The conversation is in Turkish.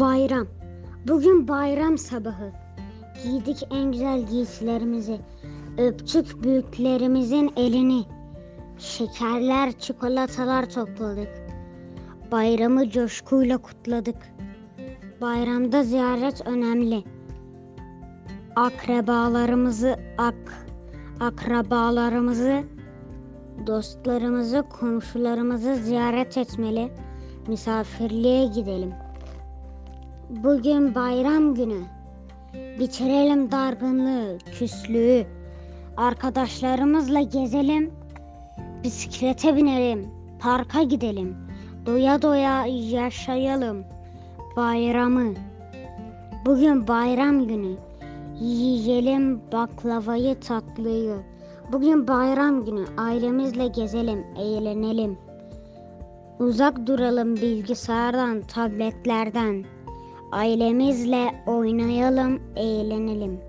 Bayram. Bugün bayram sabahı. Giydik en güzel giysilerimizi. Öptük büyüklerimizin elini. Şekerler, çikolatalar topladık. Bayramı coşkuyla kutladık. Bayramda ziyaret önemli. Akrabalarımızı, ak, akrabalarımızı, dostlarımızı, komşularımızı ziyaret etmeli. Misafirliğe gidelim. Bugün bayram günü. Bitirelim dargınlığı, küslüğü. Arkadaşlarımızla gezelim. Bisiklete binelim. Parka gidelim. Doya doya yaşayalım bayramı. Bugün bayram günü. Yiyelim baklavayı tatlıyı. Bugün bayram günü. Ailemizle gezelim, eğlenelim. Uzak duralım bilgisayardan, tabletlerden. Ailemizle oynayalım, eğlenelim.